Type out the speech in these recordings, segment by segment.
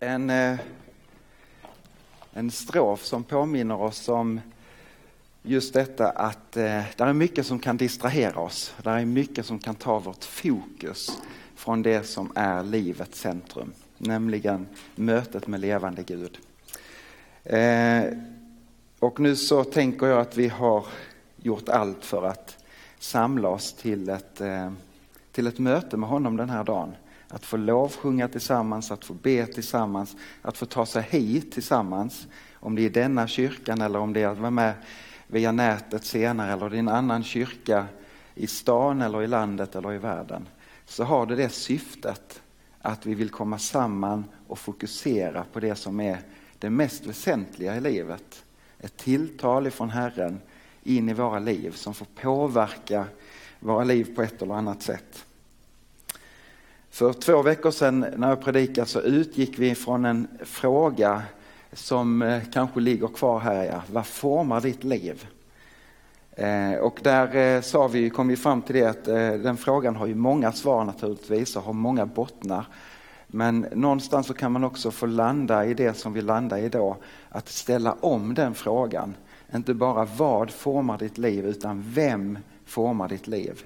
en, eh, en strof som påminner oss om just detta att eh, det är mycket som kan distrahera oss. Det är mycket som kan ta vårt fokus från det som är livets centrum, nämligen mötet med levande Gud. Eh, och nu så tänker jag att vi har gjort allt för att samla oss till ett, eh, till ett möte med honom den här dagen. Att få lovsjunga tillsammans, att få be tillsammans, att få ta sig hit tillsammans. Om det är denna kyrkan eller om det är att vara med via nätet senare eller det är en annan kyrka i stan eller i landet eller i världen. Så har det det syftet att vi vill komma samman och fokusera på det som är det mest väsentliga i livet. Ett tilltal ifrån Herren in i våra liv som får påverka våra liv på ett eller annat sätt. För två veckor sedan när jag predikade så utgick vi från en fråga som eh, kanske ligger kvar här. Ja. Vad formar ditt liv? Eh, och där eh, sa vi, kom vi fram till det att den frågan har ju många svar naturligtvis och har många bottnar. Men någonstans så kan man också få landa i det som vi landar i då, att ställa om den frågan. Inte bara vad formar ditt liv utan vem formar ditt liv?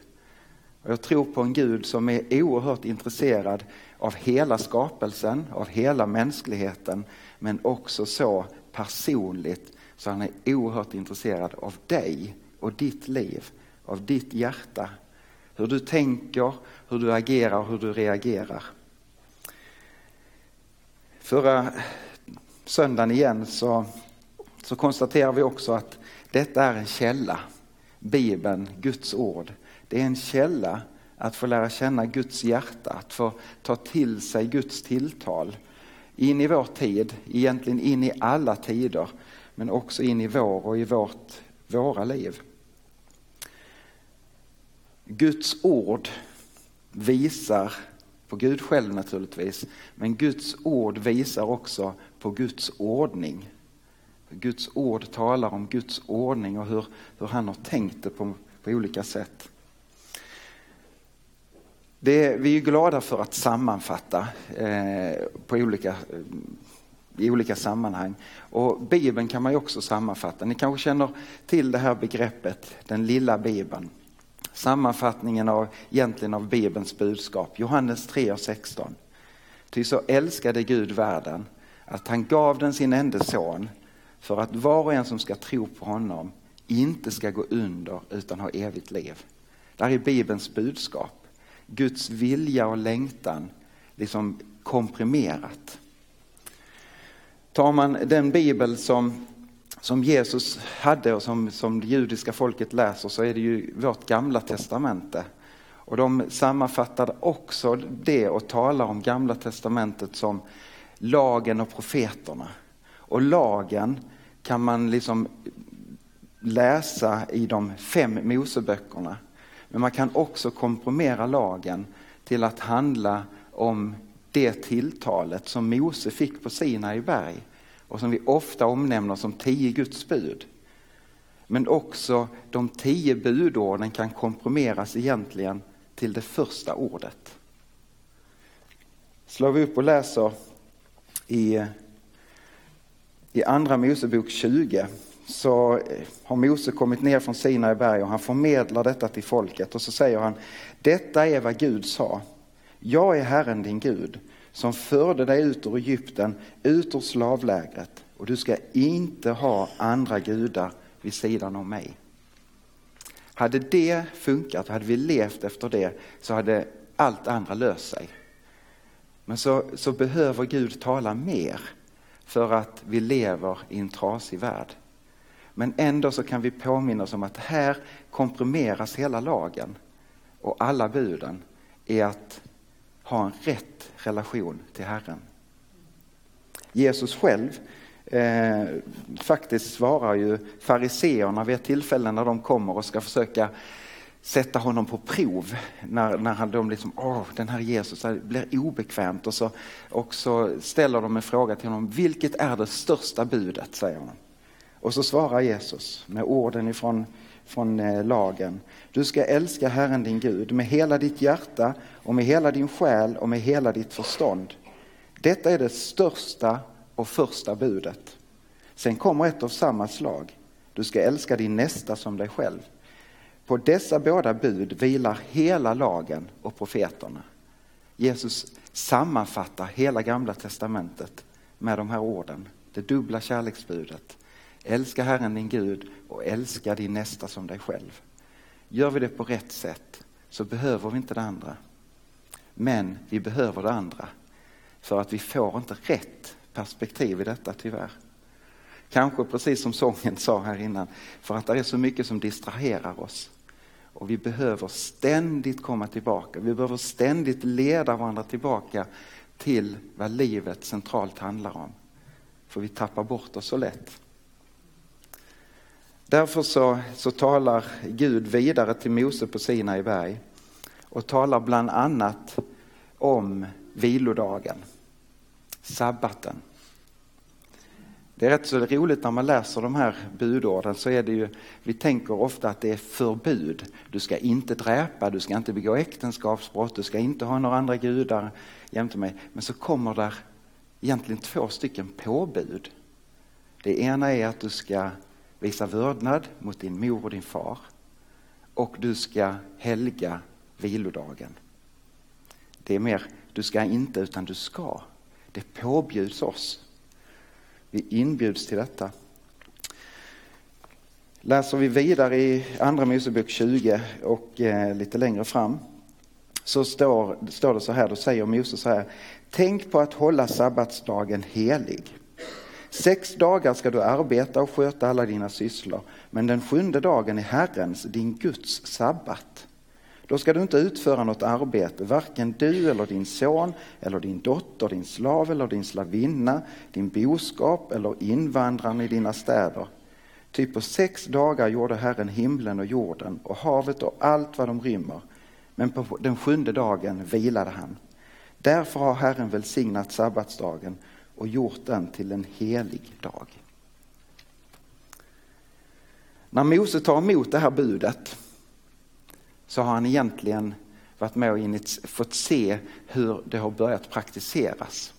Jag tror på en Gud som är oerhört intresserad av hela skapelsen, av hela mänskligheten, men också så personligt så han är oerhört intresserad av dig och ditt liv, av ditt hjärta. Hur du tänker, hur du agerar, hur du reagerar. Förra söndagen igen så, så konstaterar vi också att detta är en källa, Bibeln, Guds ord. Det är en källa att få lära känna Guds hjärta, att få ta till sig Guds tilltal in i vår tid, egentligen in i alla tider, men också in i vår och i vårt, våra liv. Guds ord visar på Gud själv naturligtvis, men Guds ord visar också på Guds ordning. Guds ord talar om Guds ordning och hur, hur han har tänkt det på, på olika sätt. Det, vi är glada för att sammanfatta eh, på olika, i olika sammanhang. Och Bibeln kan man ju också sammanfatta. Ni kanske känner till det här begreppet, den lilla Bibeln. Sammanfattningen av, egentligen av Bibelns budskap, Johannes 3 och 16. Ty så älskade Gud världen att han gav den sin enda son för att var och en som ska tro på honom inte ska gå under utan ha evigt liv. Det här är Bibelns budskap. Guds vilja och längtan liksom komprimerat. Tar man den bibel som, som Jesus hade och som, som det judiska folket läser så är det ju vårt gamla testamente. Och de sammanfattade också det och talar om gamla testamentet som lagen och profeterna. Och lagen kan man liksom läsa i de fem Moseböckerna. Men man kan också komprimera lagen till att handla om det tilltalet som Mose fick på Sinai berg och som vi ofta omnämner som tio Guds bud. Men också de tio budorden kan komprimeras egentligen till det första ordet. Slår vi upp och läser i, i Andra Mosebok 20 så eh, har Mose kommit ner från Sinai berg och han förmedlar detta till folket och så säger han, detta är vad Gud sa. Jag är Herren din Gud som förde dig ut ur Egypten, ut ur slavlägret och du ska inte ha andra gudar vid sidan om mig. Hade det funkat, hade vi levt efter det, så hade allt andra löst sig. Men så, så behöver Gud tala mer för att vi lever i en trasig värld. Men ändå så kan vi påminna oss om att här komprimeras hela lagen och alla buden i att ha en rätt relation till Herren. Jesus själv eh, faktiskt svarar ju fariseerna vid ett tillfälle när de kommer och ska försöka sätta honom på prov när, när han, de liksom, åh den här Jesus, det blir obekvämt och så, och så ställer de en fråga till honom, vilket är det största budet, säger han. Och så svarar Jesus med orden ifrån från eh, lagen. Du ska älska Herren din Gud med hela ditt hjärta och med hela din själ och med hela ditt förstånd. Detta är det största och första budet. Sen kommer ett av samma slag. Du ska älska din nästa som dig själv. På dessa båda bud vilar hela lagen och profeterna. Jesus sammanfattar hela gamla testamentet med de här orden. Det dubbla kärleksbudet. Älska Herren din Gud och älska din nästa som dig själv. Gör vi det på rätt sätt så behöver vi inte det andra. Men vi behöver det andra för att vi får inte rätt perspektiv i detta tyvärr. Kanske precis som sången sa här innan, för att det är så mycket som distraherar oss. Och vi behöver ständigt komma tillbaka. Vi behöver ständigt leda varandra tillbaka till vad livet centralt handlar om. För vi tappar bort oss så lätt. Därför så, så talar Gud vidare till Mose på Sinai berg och talar bland annat om vilodagen, sabbaten. Det är rätt så roligt när man läser de här budorden så är det ju, vi tänker ofta att det är förbud. Du ska inte dräpa, du ska inte begå äktenskapsbrott, du ska inte ha några andra gudar jämte mig. Men så kommer där egentligen två stycken påbud. Det ena är att du ska visa vördnad mot din mor och din far och du ska helga vilodagen. Det är mer, du ska inte utan du ska. Det påbjuds oss. Vi inbjuds till detta. Läser vi vidare i Andra Mosebok 20 och eh, lite längre fram så står, står det så här, då säger Mose så här. Tänk på att hålla sabbatsdagen helig. Sex dagar ska du arbeta och sköta alla dina sysslor, men den sjunde dagen är Herrens, din Guds sabbat. Då ska du inte utföra något arbete, varken du eller din son eller din dotter, din slav eller din slavinna, din boskap eller invandraren i dina städer. Ty på sex dagar gjorde Herren himlen och jorden och havet och allt vad de rymmer. Men på den sjunde dagen vilade han. Därför har Herren välsignat sabbatsdagen och gjort den till en helig dag. När Mose tar emot det här budet så har han egentligen varit med och fått se hur det har börjat praktiseras.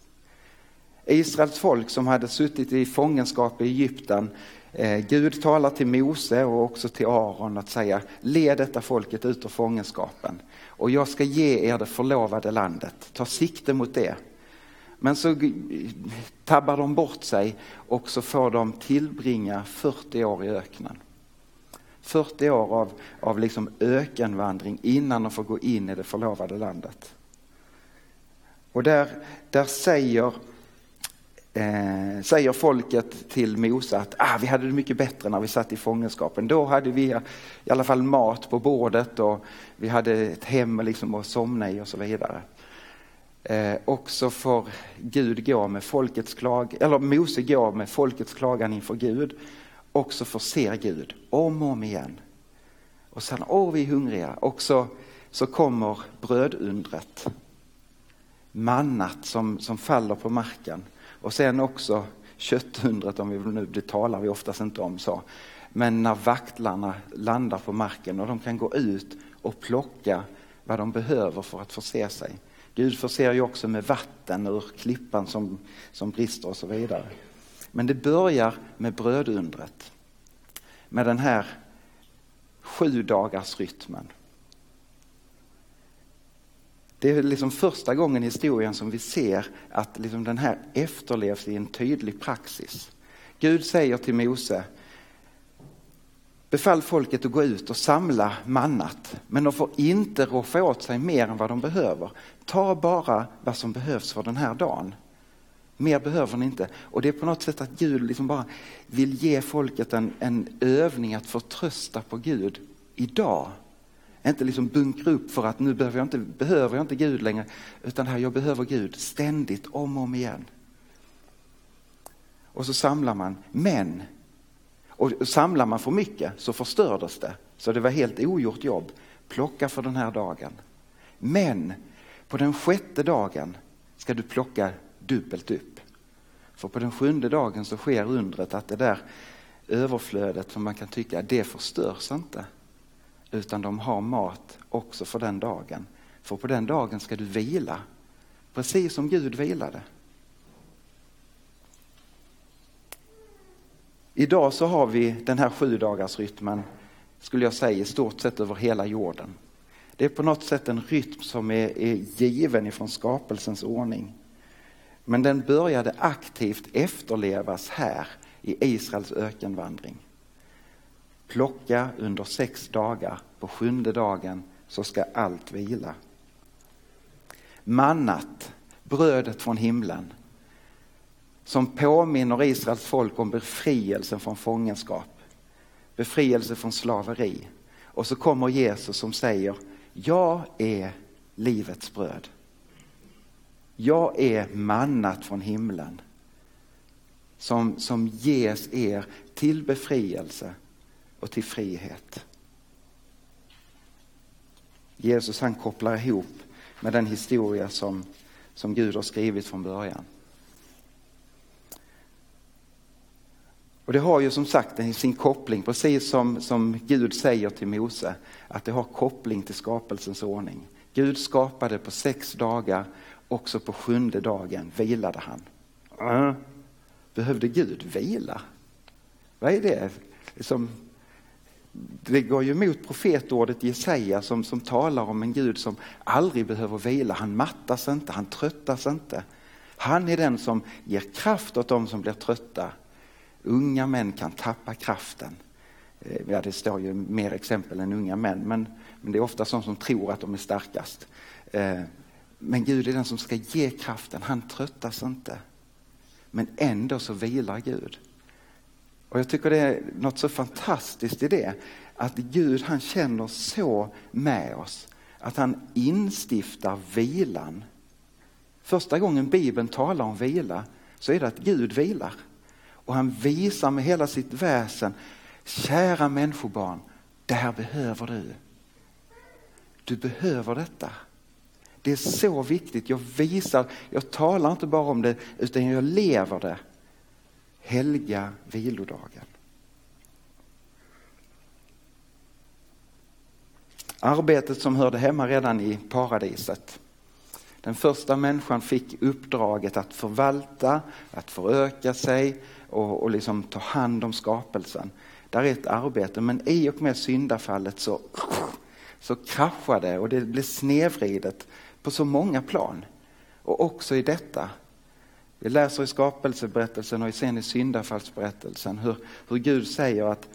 Israels folk som hade suttit i fångenskap i Egypten, eh, Gud talar till Mose och också till Aron att säga, led detta folket ut ur fångenskapen och jag ska ge er det förlovade landet, ta sikte mot det. Men så tabbar de bort sig och så får de tillbringa 40 år i öknen. 40 år av, av liksom ökenvandring innan de får gå in i det förlovade landet. Och där, där säger, eh, säger folket till Mose att ah, vi hade det mycket bättre när vi satt i fångenskapen. Då hade vi i alla fall mat på bordet och vi hade ett hem liksom att somna i och så vidare. Eh, också får Gud gå med folkets klag, eller Mose gå med folkets klagan inför Gud Också får förser Gud om och om igen. Och sen, åh vi är hungriga. Och så, så kommer brödundret. Mannat som, som faller på marken. Och sen också köttundret, om vi nu, det talar vi oftast inte om så. Men när vaktlarna landar på marken och de kan gå ut och plocka vad de behöver för att förse sig. Gud förser ju också med vatten ur klippan som, som brister och så vidare. Men det börjar med brödundret. Med den här sju dagars rytmen. Det är liksom första gången i historien som vi ser att liksom den här efterlevs i en tydlig praxis. Gud säger till Mose, befall folket att gå ut och samla mannat, men de får inte roffa åt sig mer än vad de behöver. Ta bara vad som behövs för den här dagen. Mer behöver ni inte. Och det är på något sätt att Gud liksom bara vill ge folket en, en övning att förtrösta på Gud idag. Inte liksom bunkra upp för att nu behöver jag, inte, behöver jag inte Gud längre, utan här, jag behöver Gud ständigt, om och om igen. Och så samlar man, men, och samlar man för mycket så förstördes det. Så det var helt ogjort jobb. Plocka för den här dagen. Men på den sjätte dagen ska du plocka dubbelt upp. För på den sjunde dagen så sker undret att det där överflödet som man kan tycka, det förstörs inte. Utan de har mat också för den dagen. För på den dagen ska du vila. Precis som Gud vilade. Idag så har vi den här sju dagars rytmen skulle jag säga i stort sett över hela jorden. Det är på något sätt en rytm som är, är given ifrån skapelsens ordning. Men den började aktivt efterlevas här i Israels ökenvandring. Plocka under sex dagar, på sjunde dagen så ska allt vila. Mannat, brödet från himlen, som påminner Israels folk om befrielsen från fångenskap, befrielse från slaveri. Och så kommer Jesus som säger, jag är livets bröd. Jag är mannat från himlen som, som ges er till befrielse och till frihet. Jesus han kopplar ihop med den historia som, som Gud har skrivit från början. Och det har ju som sagt sin koppling, precis som, som Gud säger till Mose, att det har koppling till skapelsens ordning. Gud skapade på sex dagar, också på sjunde dagen vilade han. Behövde Gud vila? Vad är det? Som, det går ju emot profetordet Jesaja som, som talar om en Gud som aldrig behöver vila. Han mattas inte, han tröttas inte. Han är den som ger kraft åt dem som blir trötta. Unga män kan tappa kraften. Eh, ja, det står ju mer exempel än unga män, men, men det är ofta sådana som tror att de är starkast. Eh, men Gud är den som ska ge kraften, han tröttas inte. Men ändå så vilar Gud. Och jag tycker det är något så fantastiskt i det, att Gud han känner så med oss, att han instiftar vilan. Första gången Bibeln talar om vila så är det att Gud vilar. Och han visar med hela sitt väsen, kära människobarn, det här behöver du. Du behöver detta. Det är så viktigt. Jag visar, jag talar inte bara om det utan jag lever det. Helga vilodagen. Arbetet som hörde hemma redan i paradiset. Den första människan fick uppdraget att förvalta, att föröka sig och, och liksom ta hand om skapelsen. Där är ett arbete, men i och med syndafallet så, så det och det blir snedvridet på så många plan. Och också i detta. Vi läser i skapelseberättelsen och sen i syndafallsberättelsen hur, hur Gud säger att,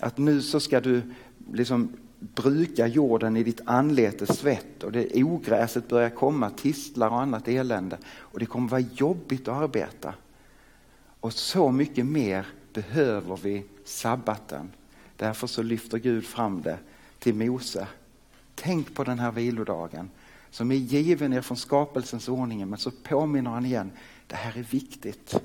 att nu så ska du liksom bruka jorden i ditt anletes svett och det ogräset börjar komma, tistlar och annat elände. Och det kommer vara jobbigt att arbeta. Och så mycket mer behöver vi sabbaten. Därför så lyfter Gud fram det till Mose. Tänk på den här vilodagen som är given er från skapelsens ordning, men så påminner han igen, det här är viktigt.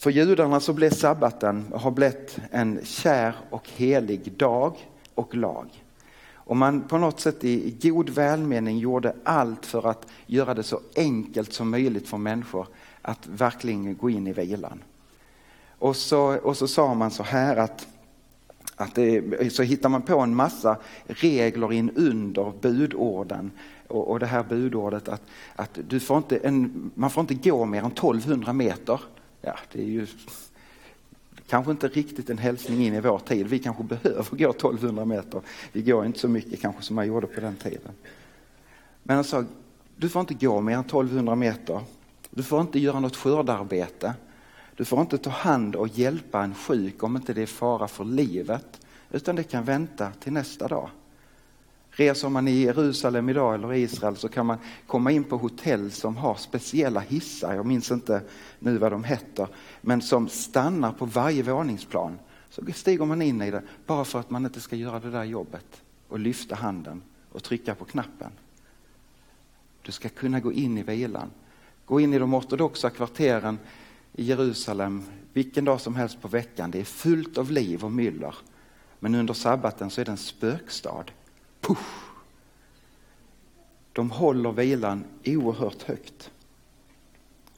För judarna så blev sabbaten har blivit en kär och helig dag och lag. Och man på något sätt i god välmening gjorde allt för att göra det så enkelt som möjligt för människor att verkligen gå in i vilan. Och så, och så sa man så här att att det, så hittar man på en massa regler in under budorden och, och det här budordet att, att du får inte en, man får inte gå mer än 1200 meter. Ja, det är ju kanske inte riktigt en hälsning in i vår tid. Vi kanske behöver gå 1200 meter. Vi går inte så mycket kanske som man gjorde på den tiden. Men han sa, du får inte gå mer än 1200 meter. Du får inte göra något skördarbete. Du får inte ta hand och hjälpa en sjuk om inte det är fara för livet, utan det kan vänta till nästa dag. Reser man i Jerusalem idag eller Israel så kan man komma in på hotell som har speciella hissar, jag minns inte nu vad de heter, men som stannar på varje våningsplan. Så stiger man in i det bara för att man inte ska göra det där jobbet och lyfta handen och trycka på knappen. Du ska kunna gå in i vilan. Gå in i de ortodoxa kvarteren i Jerusalem vilken dag som helst på veckan. Det är fullt av liv och myller. Men under sabbaten så är det en spökstad. Puff! De håller vilan oerhört högt.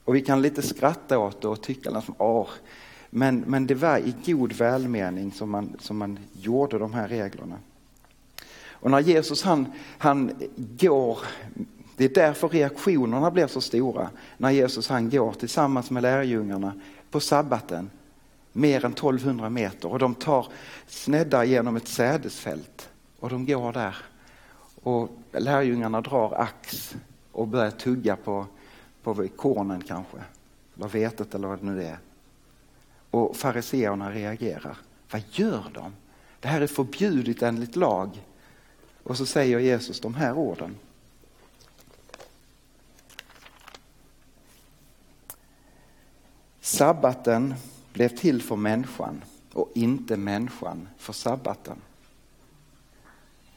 Och vi kan lite skratta åt det och tycka att åh, men, men det var i god välmening som man, som man gjorde de här reglerna. Och när Jesus han, han går Det är därför reaktionerna blir så stora när Jesus han går tillsammans med lärjungarna på sabbaten mer än 1200 meter och de tar snedda genom ett sädesfält och de går där och lärjungarna drar ax och börjar tugga på, på kornen kanske, eller vetet eller vad det nu är. Och fariseerna reagerar. Vad gör de? Det här är förbjudet enligt lag. Och så säger Jesus de här orden. Sabbaten blev till för människan och inte människan för sabbaten.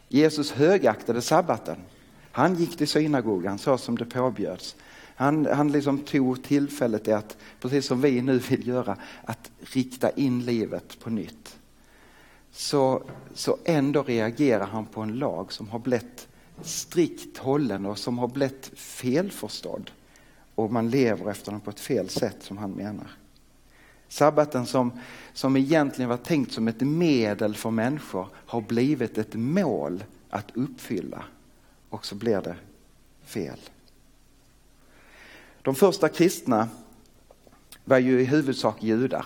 Jesus högaktade sabbaten. Han gick till synagogan så som det påbjöds. Han, han liksom tog tillfället i att, precis som vi nu vill göra, att rikta in livet på nytt. Så, så ändå reagerar han på en lag som har blivit strikt hållen och som har blivit felförstådd. Och man lever efter den på ett fel sätt som han menar. Sabbaten som, som egentligen var tänkt som ett medel för människor har blivit ett mål att uppfylla och så blir det fel. De första kristna var ju i huvudsak judar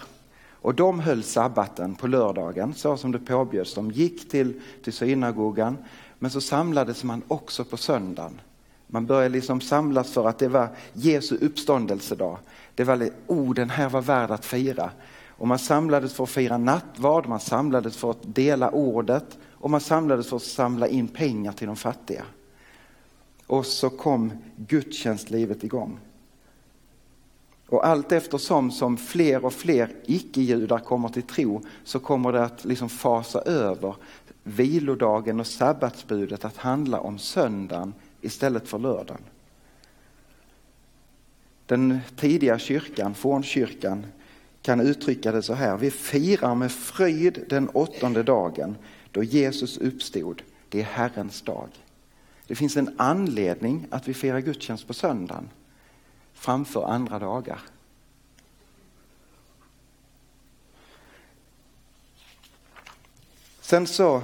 och de höll sabbaten på lördagen så som det påbjöds. De gick till, till synagogan men så samlades man också på söndagen. Man började liksom samlas för att det var Jesu uppståndelsedag. Det var, oh den här var värd att fira. Och man samlades för att fira nattvard, man samlades för att dela ordet och man samlades för att samla in pengar till de fattiga. Och så kom gudstjänstlivet igång. Och allt eftersom som fler och fler icke-judar kommer till tro så kommer det att liksom fasa över vilodagen och sabbatsbudet att handla om söndagen istället för lördagen. Den tidiga kyrkan, fornkyrkan, kan uttrycka det så här. Vi firar med fröjd den åttonde dagen då Jesus uppstod. Det är Herrens dag. Det finns en anledning att vi firar gudstjänst på söndagen framför andra dagar. Sen så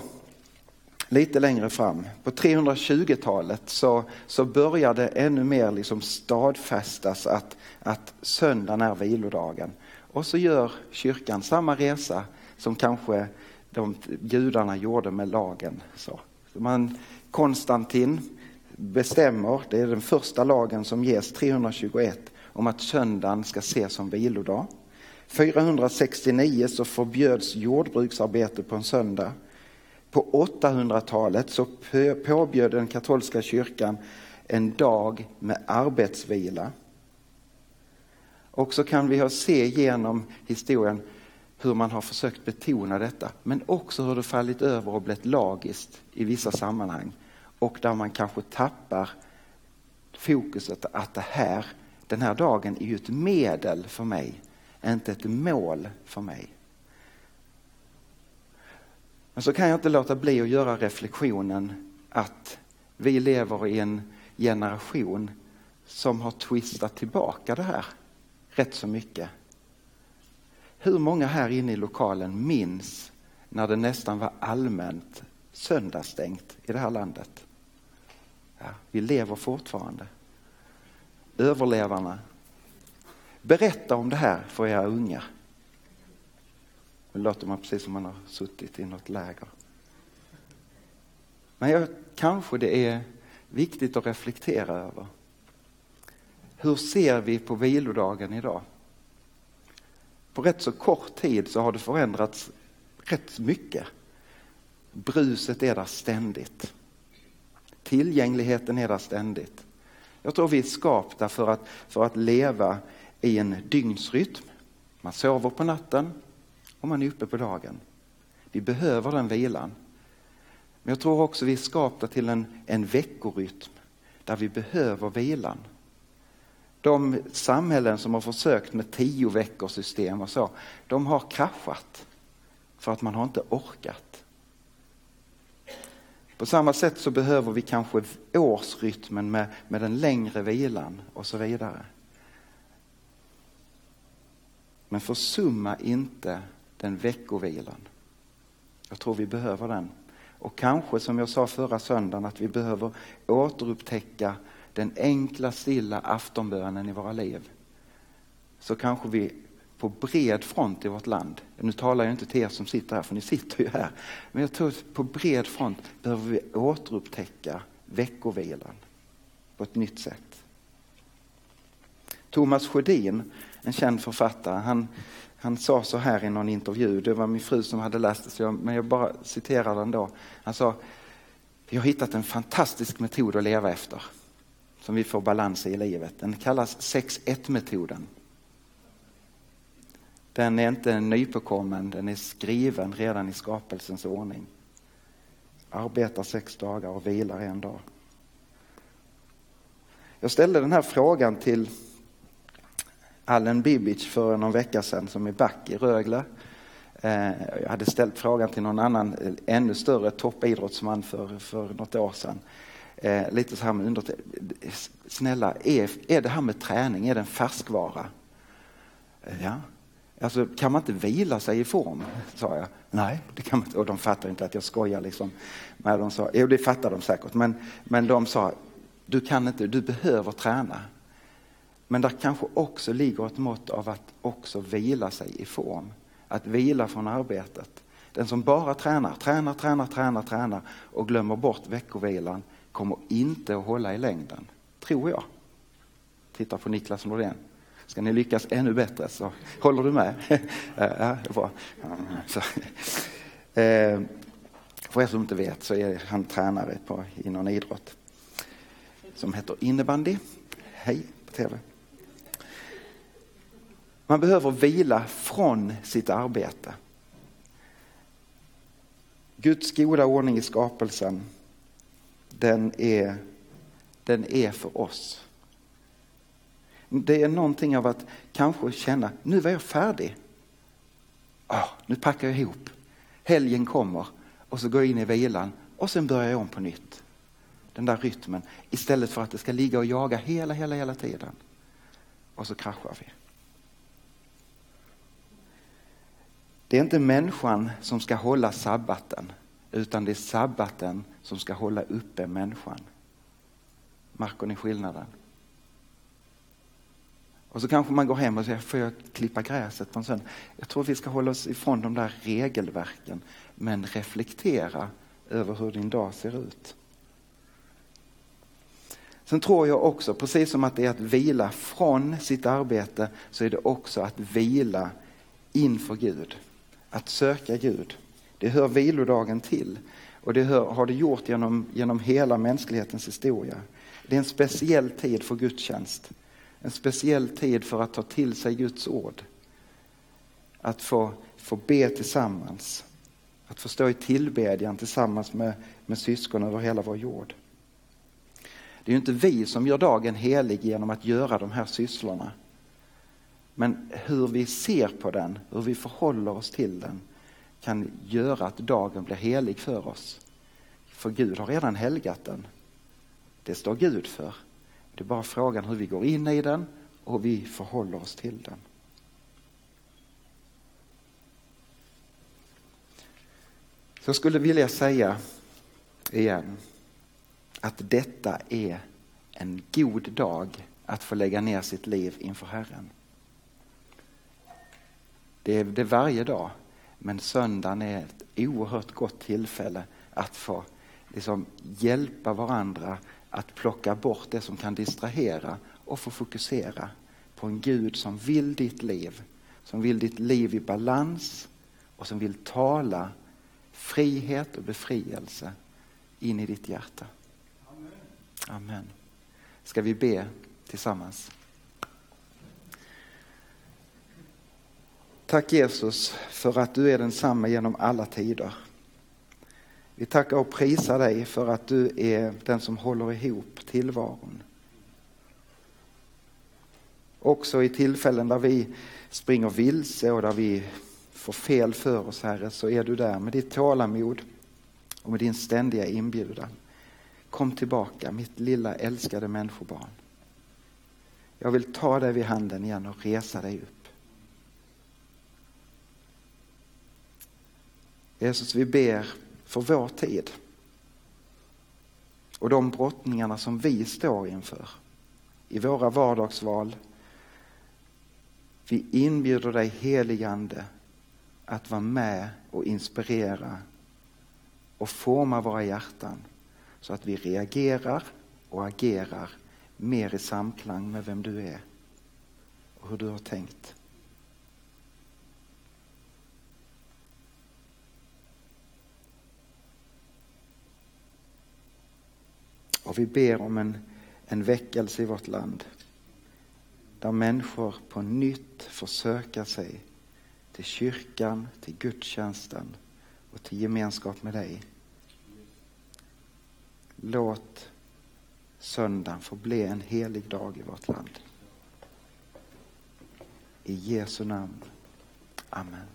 lite längre fram, på 320-talet så, så började ännu mer liksom stadfästas att, att söndagen är vilodagen. Och så gör kyrkan samma resa som kanske de judarna gjorde med lagen. Så. Man, Konstantin bestämmer, det är den första lagen som ges 321, om att söndagen ska ses som vilodag. 469 så förbjöds jordbruksarbete på en söndag. På 800-talet så påbjöd den katolska kyrkan en dag med arbetsvila. Och så kan vi se genom historien hur man har försökt betona detta, men också hur det fallit över och blivit lagiskt i vissa sammanhang. Och där man kanske tappar fokuset att det här, den här dagen är ju ett medel för mig, inte ett mål för mig. Men så kan jag inte låta bli att göra reflektionen att vi lever i en generation som har twistat tillbaka det här rätt så mycket. Hur många här inne i lokalen minns när det nästan var allmänt söndagsstängt i det här landet? Ja, vi lever fortfarande. Överlevarna. Berätta om det här för era unga. Nu låter man precis som man har suttit i något läger. Men jag, kanske det är viktigt att reflektera över. Hur ser vi på vilodagen idag? På rätt så kort tid så har det förändrats rätt mycket. Bruset är där ständigt. Tillgängligheten är där ständigt. Jag tror vi är skapta för att, för att leva i en dygnsrytm. Man sover på natten om man är uppe på dagen. Vi behöver den vilan. Men jag tror också vi är skapta till en, en veckorytm där vi behöver vilan. De samhällen som har försökt med tio veckors system och så, de har kraschat för att man har inte orkat. På samma sätt så behöver vi kanske årsrytmen med, med den längre vilan och så vidare. Men försumma inte den veckovilan. Jag tror vi behöver den. Och kanske som jag sa förra söndagen att vi behöver återupptäcka den enkla stilla aftonbönen i våra liv så kanske vi på bred front i vårt land, nu talar jag inte till er som sitter här för ni sitter ju här, men jag tror att på bred front behöver vi återupptäcka veckovilan på ett nytt sätt. Thomas Sjödin, en känd författare, han, han sa så här i någon intervju, det var min fru som hade läst det, men jag bara citerar den då. Han sa, vi har hittat en fantastisk metod att leva efter, som vi får balans i i livet. Den kallas 6-1-metoden. Den är inte nypåkommen, den är skriven redan i skapelsens ordning. Arbetar sex dagar och vilar en dag. Jag ställde den här frågan till Allen Bibic för någon vecka sedan som är back i Rögle. Eh, jag hade ställt frågan till någon annan eh, ännu större toppidrottsman för, för något år sedan. Eh, lite så här med under... Snälla, är, är det här med träning, är det en färskvara? Ja. Alltså, kan man inte vila sig i form? sa jag. Nej, det kan man inte. Och de fattar inte att jag skojar. Liksom. Men de sa, jo, det fattar de säkert. Men, men de sa, du kan inte, du behöver träna. Men där kanske också ligger ett mått av att också vila sig i form. Att vila från arbetet. Den som bara tränar, tränar, tränar, tränar, tränar och glömmer bort veckovilan kommer inte att hålla i längden. Tror jag. Titta på Niklas Nordén. Ska ni lyckas ännu bättre så håller du med? ja, bra. Mm, så. Eh, för er som inte vet så är han tränare på, i någon idrott som heter innebandy. Hej på tv. Man behöver vila från sitt arbete. Guds goda ordning i skapelsen, den är, den är för oss. Det är någonting av att kanske känna, nu var jag färdig. Oh, nu packar jag ihop. Helgen kommer och så går jag in i vilan och sen börjar jag om på nytt. Den där rytmen istället för att det ska ligga och jaga hela, hela, hela tiden. Och så kraschar vi. Det är inte människan som ska hålla sabbaten utan det är sabbaten som ska hålla uppe människan. Märker ni skillnaden? Och så kanske man går hem och säger, får jag klippa gräset på en söndag? Jag tror vi ska hålla oss ifrån de där regelverken men reflektera över hur din dag ser ut. Sen tror jag också, precis som att det är att vila från sitt arbete, så är det också att vila inför Gud. Att söka Gud. Det hör vilodagen till och det hör, har det gjort genom, genom hela mänsklighetens historia. Det är en speciell tid för gudstjänst. En speciell tid för att ta till sig Guds ord. Att få, få be tillsammans. Att få stå i tillbedjan tillsammans med, med syskon över hela vår jord. Det är ju inte vi som gör dagen helig genom att göra de här sysslorna. Men hur vi ser på den, hur vi förhåller oss till den kan göra att dagen blir helig för oss. För Gud har redan helgat den. Det står Gud för. Det är bara frågan hur vi går in i den och hur vi förhåller oss till den. Så jag skulle vilja säga igen att detta är en god dag att få lägga ner sitt liv inför Herren. Det är det varje dag, men söndagen är ett oerhört gott tillfälle att få liksom hjälpa varandra att plocka bort det som kan distrahera och få fokusera på en Gud som vill ditt liv, som vill ditt liv i balans och som vill tala frihet och befrielse in i ditt hjärta. Amen. Ska vi be tillsammans? Tack Jesus för att du är densamma genom alla tider. Vi tackar och prisar dig för att du är den som håller ihop tillvaron. Också i tillfällen där vi springer vilse och där vi får fel för oss, Herre, så är du där med ditt tålamod och med din ständiga inbjudan. Kom tillbaka, mitt lilla älskade människobarn. Jag vill ta dig vid handen igen och resa dig upp. Jesus, vi ber för vår tid. och de brottningarna som vi står inför i våra vardagsval. Vi inbjuder dig heligande att vara med och inspirera och forma våra hjärtan så att vi reagerar och agerar mer i samklang med vem du är och hur du har tänkt. Och vi ber om en, en väckelse i vårt land där människor på nytt får söka sig till kyrkan, till gudstjänsten och till gemenskap med dig. Låt söndagen få bli en helig dag i vårt land. I Jesu namn. Amen.